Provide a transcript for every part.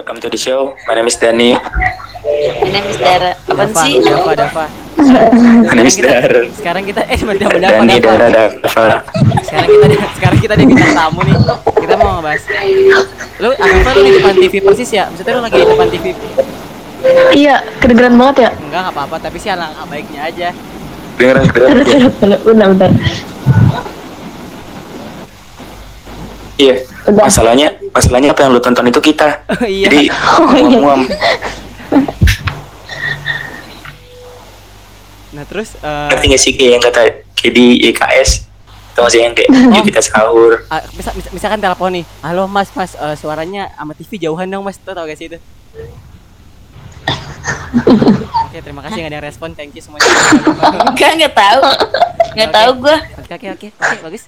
welcome to the show. My name is Dani. My name is Dara. Dava, sih? Dava, Dava. My name is kita, Darren. sekarang kita eh Dava, Dava, Dani. Dara Dava. Sekarang kita sekarang kita di bintang tamu nih. Kita mau ngebahas. Lu apa lu di depan TV persis ya? Maksudnya lu lagi di depan TV. Iya, kedengeran banget ya. Enggak, enggak apa-apa, tapi sih alangkah baiknya aja. Dengeran dengeran. Bentar, bentar, bentar, bentar. Iya. Udah. Masalahnya, masalahnya apa yang lu tonton itu kita. Oh, iya. Jadi Oh, iya. muam-muam. Nah, terus eh Ngerti gak sih kayak yang kata kayak di YKS Tau gak sih yang kayak yuk kita sahur ah, bisa, bisa, misalkan telepon nih. Halo Mas, Mas, eh, suaranya sama TV jauhan dong, Mas. Tuh tau gak sih itu? Oke, terima kasih nggak ada yang respon. Thank you semuanya. Enggak, enggak tahu. Enggak Oke. tahu gua. Oke oke oke oke bagus.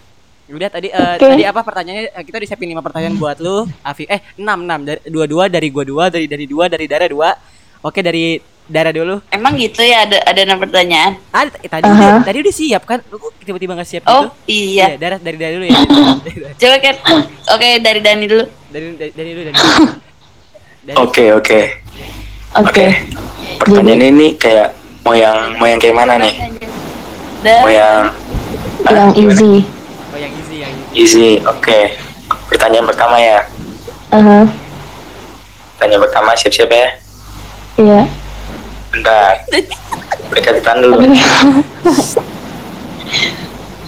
Udah tadi eh, Oke. tadi apa pertanyaannya eh, kita disiapin lima pertanyaan buat lu, Afi. Eh, enam enam dari dua dua dari gua dua dari dari dua dari Dara dua. Oke dari Dara dulu. Emang gitu ya ada ada enam pertanyaan. Ah tadi Aha. udah, tadi udah siap kan? Lu tiba-tiba nggak siap Oh, gitu? iya. Dara dari Dara dulu ya. Coba kan. Oke, dari Dani dulu. dari dari dari dulu dari. dari Oke oke Oke. Pertanyaan ini kayak Mau yang mau yang kayak mana nih? Dan Mau yang ah, Yang gimana? easy. Oh yang easy Oke Pertanyaan pertama ya Aha, Pertanyaan pertama siap-siap ya iya. Bentar Mereka ditahan dulu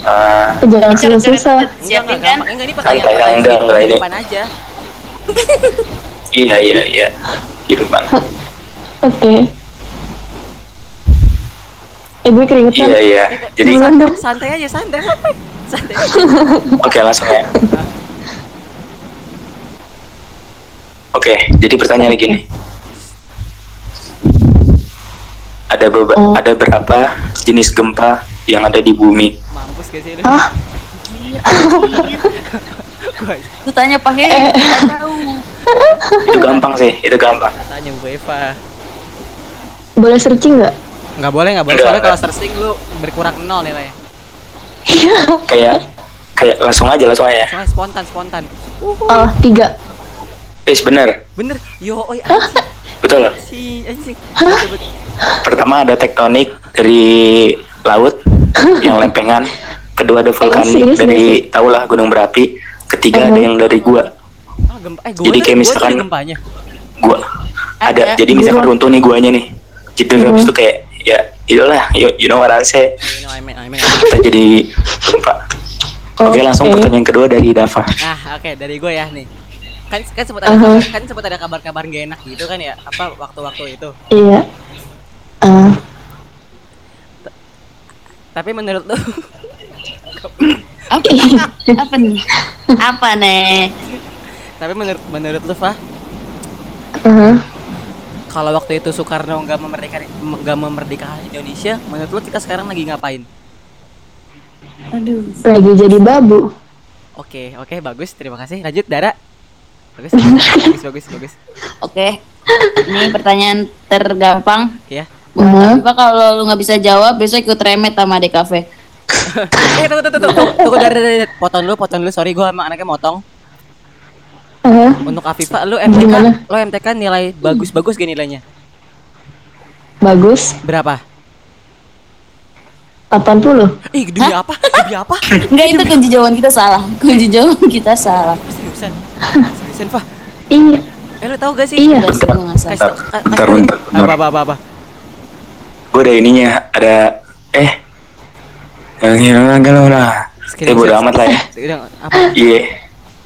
Ah, Jangan susah-susah. Siapin kan? Enggak ini Santai, pertanyaan pertanyaan enggak, enggak, ini. depan aja. Iya iya iya Kehidupan Oke. Eh, gue keringetan. Iya iya Jadi. Santai aja, santai. Santai. aja. Oke langsung ya. Oke, jadi pertanyaannya gini. Ada beba- Oh. ada berapa jenis gempa yang ada di bumi? Mampus gak sih lu? Hah? Lu tanya pakai Eh. enggak tahu. Itu gampang sih, itu gampang. tanya Bu Eva. Boleh searching nggak? Nggak boleh, nggak boleh. Soalnya kalau searching lu berkurang nol nilainya. Kayak kayak langsung aja langsung aja. Soalnya spontan, spontan. Oh, tiga. Eh bener, Bener. Yo, oi anjing. betul. Anjing. Sebut. Pertama ada tektonik dari laut yang lempengan. Kedua ada vulkanik dari tahulah gunung berapi. Ketiga ada Mhm. yang dari gua. Ah, gempa. Eh, gua Jadi kayak misalkan- gempanya. gua ada Ada. jadi misalkan runtuh nih guanya nih gitu habis itu kayak ya itulah you, you know what I say You know, I mean, I mean. kita jadi lupa oke langsung Oke. pertanyaan kedua dari Dava Ah, oke dari gue ya nih. Kan kan sempat ada Aha. kan sempat ada kabar-kabar gak enak gitu kan ya. Apa waktu-waktu itu. Iya. Ah, Tapi menurut lu Apa? Apa nih? Apa nih? tapi menurut menurut lu Fah, aha. Kalau waktu itu Soekarno nggak memerdekakan nggak memerdekakan Indonesia, menurut lu kita sekarang lagi ngapain? Aduh. Lagi jadi babu. Oke, oke, bagus. Terima kasih. Lanjut, Dara. Bagus, bagus, bagus, bagus. Oke. Ini pertanyaan tergampang. Ya. Afifah, kalau lu nggak bisa jawab, besok ikut remet sama DKV. Eh, tunggu, tunggu, tunggu, tunggu, Dara. Potong dulu, potong dulu. Sorry, gua emang anaknya motong. Aha. Untuk Afifa, lu MTK, Gimana? lu MTK nilai bagus-bagus gak nilainya? Bagus. Berapa? 80. Ih, demi apa? Demi apa? Enggak, itu kunci jawaban kita salah. Kunci jawaban kita salah. Seriusan? Seriusan, Fah? Iya. Eh, lu tahu gak sih? Iya. Tau- Bentar, bentar, bentar. Apa, apa, apa, apa? gue ada ininya ada eh yang hilang galau lah eh bodo amat lah ya iya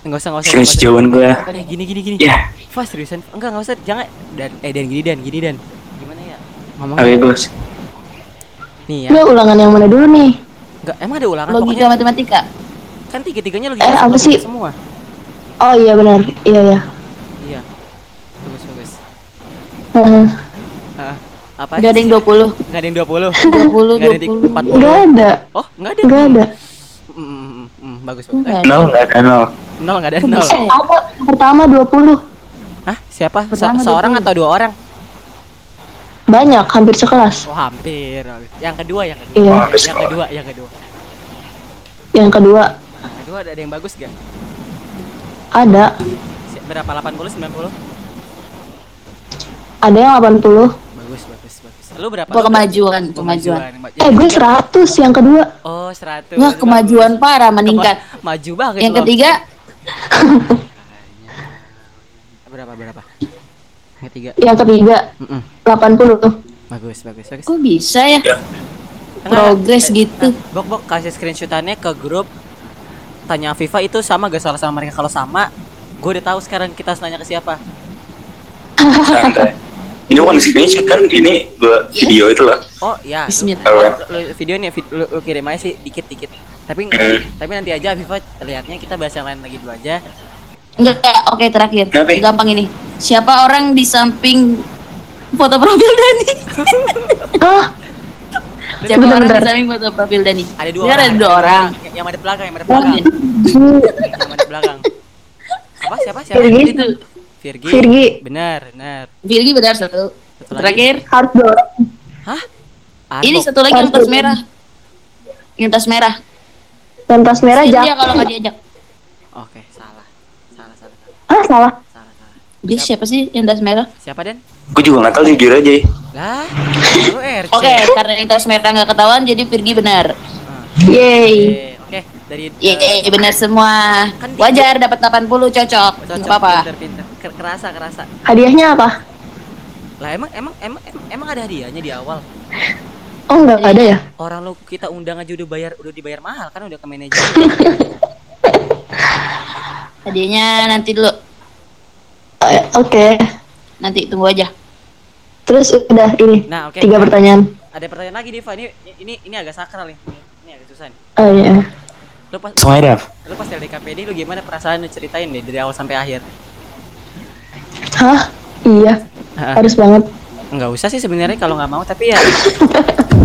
Enggak usah, enggak usah. usah. jawaban gue Eh, gini, gini, gini. ya Fah, seriusan? Enggak, enggak usah. Jangan. Dan, eh, dan gini, dan gini, dan. Gimana ya? Ngomong. oke bos Nih ya. Enggak ulangan yang mana dulu nih? Enggak, emang ada ulangan Logika pokoknya matematika. kan tiga-tiganya logika Eh, apa logika sih? semua. Oh iya benar. Iya ya. Iya. Bagus, bagus. Heeh. Apa? Enggak ada yang 20. Enggak ada yang 20. 20, Enggak ada yang 20. 40. Enggak ada. Oh, enggak ada. Enggak ada. Hmm, hmm, hmm, hmm, bagus, bagus. Enggak. nol nggak ada nol Nol enggak ada nol. Eh, apa? Pertama 20. Hah? Siapa? Se- seorang 20. atau dua orang? Banyak, hampir sekelas. Oh, hampir. Yang kedua, yang kedua. Iya. Oh, Yang kedua, yang kedua. Yang kedua Yang kedua ada ada yang bagus gak? ada Berapa? 80, 90? Ada yang 80. Bagus, bagus, bagus. Lu berapa? Apa Lu kemajuan, kemajuan. Ma- Eh, gue 100 yang kedua. Oh, 100. Wah, kemajuan parah meningkat. Kema- maju banget Yang ketiga, berapa berapa? Yang ketiga. Yang ketiga Mm-mm. 80. Bagus, bagus, bagus. kok bisa ya? Ya. Progres Eh, gitu. eh, Bok, bok kasih screenshotannya ke grup. Tanya Viva itu sama gak salah sama mereka kalau sama, gue udah tahu sekarang kita harus nanya ke siapa. Ini bukan screenshot kan, ini gua video itu loh. Oh iya, lu, Bismillah. Apa? lu- video nih, vid- lu, lu kirim aja sih dikit-dikit. Tapi Hmm. tapi nanti aja Viva lihatnya kita bahas yang lain lagi dulu aja. Enggak, oke terakhir. Kenapa? Gampang ini. Siapa orang di samping foto profil Dani? Hah? Siapa Bentar, orang bentar. di samping foto profil Dani? Ada dua Dia orang. ada dua orang. Yang, yang ada belakang, yang ada belakang. Yang ada belakang. Apa? Siapa? Siapa? Itu Virgi. Virgi. Benar, benar. Virgi benar satu. Satu lagi. Terakhir, Harus dua orang. Hah? ini Arbok. satu lagi yang tas merah. Yang tas merah. Dan tas merah Dia jak. kalau nggak diajak. Oke, salah. Salah, salah. Ah, salah. Salah, salah. Dia siapa sih yang tas merah? Siapa, Den? Gue juga nggak tahu jujur aja. Lah, lu RC. Oke, karena yang tas merah nggak ketahuan, jadi Virgi benar. Ah, Yeay. Oke, oke. Dari Iya, eh, benar semua. Kan Wajar dapat 80 cocok. cocok, Enggak apa-apa. Kerasa, kerasa. Hadiahnya apa? Lah emang emang emang emang, ada hadiahnya di awal. Oh, enggak ada ya? Orang lu kita undang aja udah bayar udah dibayar mahal kan udah ke manajer. Hadiahnya nanti dulu. Eh, Oke. Nanti tunggu aja. Terus udah ini. Nah, oke. Tiga pertanyaan. Ada pertanyaan lagi Diva ini ini ini agak sakral nih. Ini, ini agak susah nih. Oh iya. Lu pas Dav. lu pas dari KPD lu gimana perasaan lu ceritain deh dari awal sampai akhir. Hah? Iya. Harus banget. Enggak usah sih sebenarnya kalau nggak mau tapi ya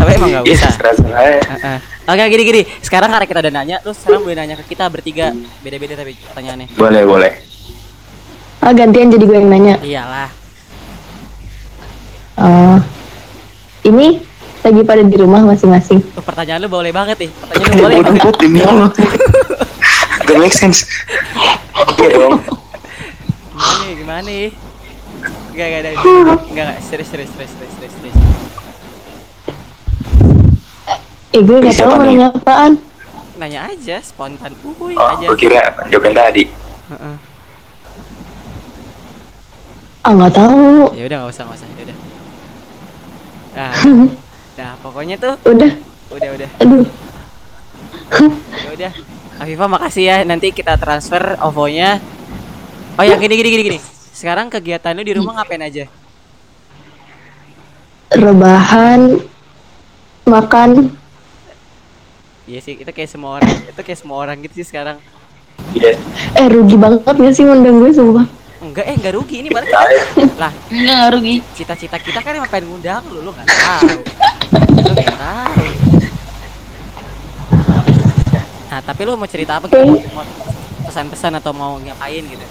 tapi emang nggak usah. Heeh. Oke gini gini. Sekarang karena kita udah nanya, lu sekarang boleh nanya ke kita bertiga. Beda-beda tapi pertanyaannya. Boleh, boleh. Ah, gantian jadi gue yang nanya. Iyalah. Oh. ini lagi pada di rumah masing-masing. Tuh, pertanyaan lu boleh banget nih. Pertanyaan lu boleh. Udah, Bot, demi Allah. Gak make sense. Oke dong. Gimana nih? Gimana nih? Enggak enggak ada. Enggak enggak serius serius serius serius serius. serius. Eh, gue nggak tahu mau nanya apaan. Nanya aja spontan. Uhuy Oh, aja. gue kira jawab yang tadi. Heeh. Ah, nggak tahu. Ya udah enggak usah enggak usah. Ya udah. Nah, nah pokoknya tuh Udah. udah udah. Aduh. Ya udah. Afifah makasih ya. Nanti kita transfer OVO-nya. Oh ya gini gini gini gini. Sekarang kegiatan lu di rumah ngapain aja? Rebahan. Makan. Iya sih, itu kayak semua orang, itu kayak semua orang gitu sih sekarang. Iya. Eh, rugi banget gak sih ngundang gue sumpah. Enggak, eh enggak rugi ini malah Saya. lah Enggak nggak rugi. cita-cita kita kan emang pengen ngundang lu, lu nggak tahu. Lu nggak tahu. Nah, tapi lu mau cerita apa gitu? Mau pesan-pesan atau mau ngapain gitu?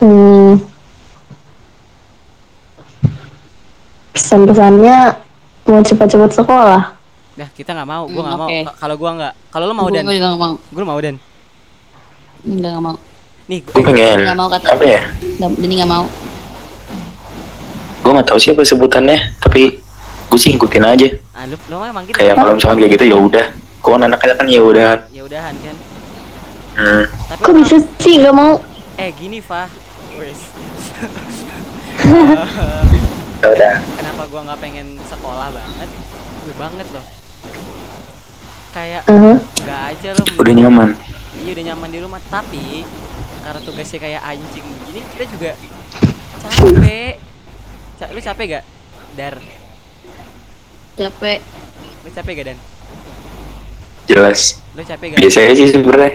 Hmm. Pesan-pesannya mau cepat-cepat sekolah. Dah, kita nggak mau, gua Hmm, nggak mau. oke. Ka- Kalau gua nggak, kalau lu mau Gue dan, juga nggak mau. gua mau dan. Enggak nggak mau. Nih, Gue pengen. Nggak mau kata. Apa ya? Nggak, Dani nggak mau. Gue gak tahu siapa sebutannya, tapi gue sih ngikutin aja. ah, lu, lu emang gitu. Kayak kalau misalkan kayak gitu ya udah. Kau anak-anak kan ya udah. Ya udahan kan. Hmm. Tapi Kok bisa sih nggak mau? Eh, gini, Fah. Wes. Ya udah. Kenapa gua nggak pengen sekolah banget? Gue banget loh. Kayak Eh, nggak aja lo. Udah nyaman. Iya udah nyaman di rumah tapi karena tugasnya kayak anjing begini kita juga capek. Ca- lu capek gak? Dar, Capek. lu capek gak Dan? Jelas. Lu capek gak? Biasa aja sih sebenarnya.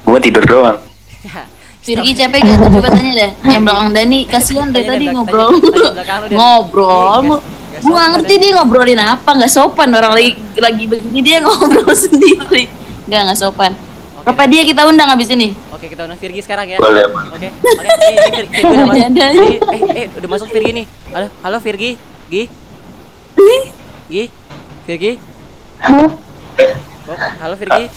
Gue tidur doang. Virgi capek gak? Coba tanya deh. Yang belakang Dani kasihan dari Tanya tadi ngobrol. ngobrol. Gua nggak sopan, ngerti dia ngobrolin apa, nggak sopan orang lagi lagi begini dia ngobrol sendiri. Nggak nggak sopan. Apa dia kita undang habis ini? Oke kita undang Virgi sekarang ya. Boleh. Oke. Eh, eh, udah masuk Virgi nih. Halo, halo Virgi. Gi. Gi. Virgi. hah? Oh, halo Virgi.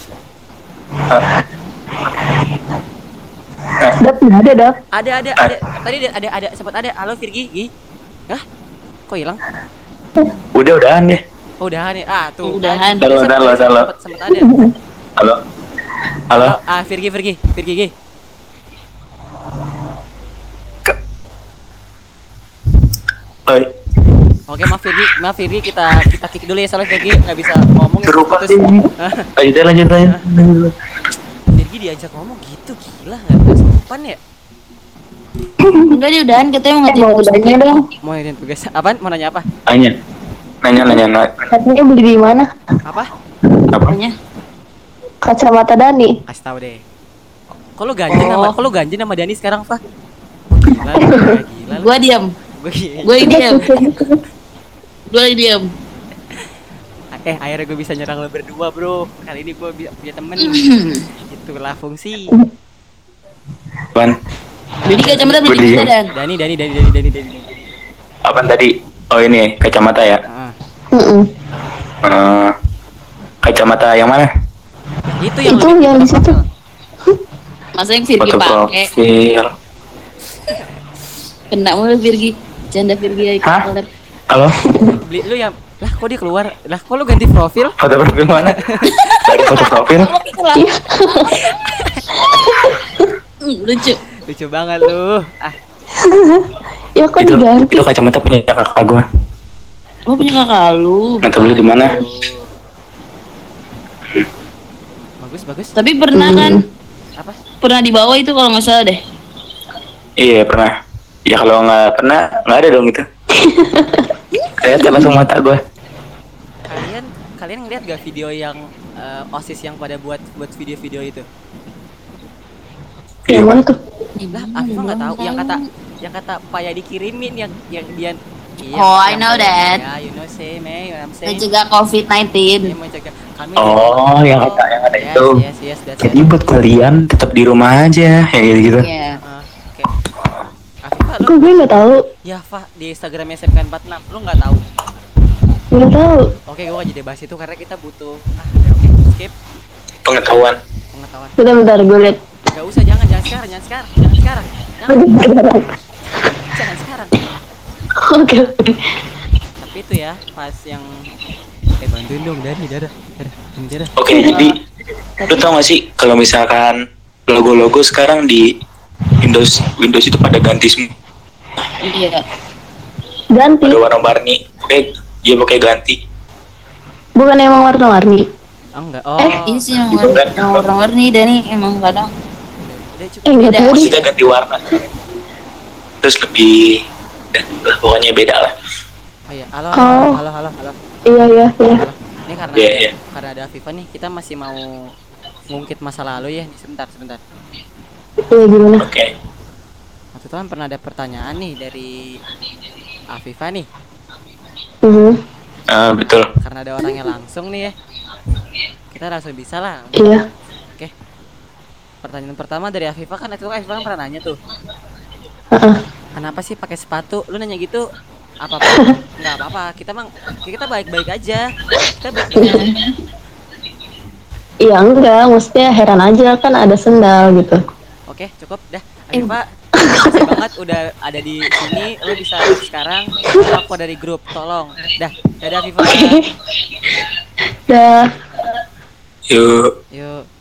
Dap nggak ada dap. Ada ada ada. Tadi ada ada, ada sempat ada. Halo Virgi. Gi. Hah? Kok hilang? Udah udahan deh. Oh, udahan ya. Ah, tuh. Udahan. Halo, halo, halo. Sempat ada. Halo. Halo. Oh, ah, Virgi Virgi. Virgi Gi. Oi. Oke, maaf Virgi, maaf Virgi kita kita kick dulu ya soalnya Virgi nggak bisa ngomong. Berupa Terus- sih. Hah? Lanjut aja, lanjut aja. Virgi diajak ngomong gitu gila nggak sopan ya? Enggak dia udahan katanya mau ngerjain mau tugas. udahnya dong. Mau ini tugas apaan? Mau nanya apa? Nanya. Nanya, nanya, nanya. Katanya beli di mana? Apa? Apa? Apanya? Kacamata Dani. Kasih tahu deh. Kok lu ganjen Oh. sama kok lu ganjen sama Dani sekarang, Fa? Gila, gila, gila. lu. Gua diam. Gua diam. Gua diam. Eh, akhirnya gue bisa nyerang lo berdua, bro. Kali ini gue punya temen. Itulah fungsi. Apaan? Jadi kacamata beli di mana dan? Dani, Dani, Dani, Dani, Dani, Dani. Apaan tadi? Oh ini kacamata ya. Ah. Mm-mm. Eh, kacamata yang mana? Itu yang Itu yang di situ. Masa yang Virgi pakai? profil. Kena mulu Virgi. Canda Virgi keluar. Halo. beli lu yang lah kok dia keluar? Lah kok lu ganti profil? Foto profil mana? Dari foto profil. Hmm, lucu. Lucu banget lu. Ah, Ya kok Itu, diganti? itu kacamata punya kakak gua. Gua punya kakak lu. Tahu beli di mana. bagus, bagus. Tapi pernah kan? Apa? Pernah dibawa itu kalau nggak salah deh. Iya pernah. Ya kalau nggak pernah nggak ada dong itu. Kelihatan langsung mata gua. Kalian kalian ngeliat gak video yang eh, OSIS yang pada buat buat video-video itu? Iya. Yang mana tuh? Lah, Afifah nggak tahu yang kata yang kata Paya dikirimin yang yang dia Iya, Oh, I know that. Ya, you know say me, you I'm saying. Mencegah COVID-19. Ini mencegah kami. Oh, yang kata yang ada yes, itu. Yes, yes, that's Jadi it. buat kalian tetap di rumah aja, ya gitu. Iya. Ah, Oke. Afifah lu Kok gue nggak tahu? ya Fa di Instagram SMK46 lu nggak tahu. Nggak tahu. Oke, gua gak jadi bahas itu karena kita butuh ah, oke, oke. skip Pengetahuan. pengetahuan. Bentar bentar gue lihat. Gak usah, jangan, jangan sekarang, jangan sekarang, jangan sekarang, jangan, jangan sekarang. Oke oke. Tapi itu ya, pas yang eh bantuin dong dari darah, darah, ini darah. Oke, jadi lu tau gak sih kalau misalkan logo-logo sekarang di Windows Windows itu pada ganti semua, Iya. Ganti. pada warna-warni. Oke, dia pakai ganti. Bukan emang warna-warni. Oh enggak, oh. Ini sih yang Itu kan. warna-warni dan ini emang kadang Udah cukup. Eh nggak Beda. Maksudnya ganti warna. Terus lebih lah, pokoknya beda lah. Oh iya, halo, Oh. halo, halo, halo, halo. Iya iya iya. halo. Ini karena Iya, iya. karena ada Afifa nih, kita masih mau ngungkit masa lalu ya. Nih, Sebentar, sebentar. Iya gimana? Oke. Waktu itu kan pernah ada pertanyaan nih dari Afifa nih, Mhm. Ah, betul. karena ada orangnya langsung nih ya. Kita langsung bisa lah. Iya. Oke. Pertanyaan pertama dari Afifa kan itu Afifa kan pernah nanya tuh. Heeh. Kenapa sih pakai sepatu? Lu nanya gitu apa apa? Enggak apa-apa. Kita mang kita baik-baik aja. Kita baik Iya enggak, maksudnya heran aja kan ada sendal gitu. Oke, cukup dah. Afifa, makasih banget udah ada di sini. Lu bisa sekarang aku dari grup. Tolong. Dah. Dadah Afifa. Dah. Yuk. Yuk.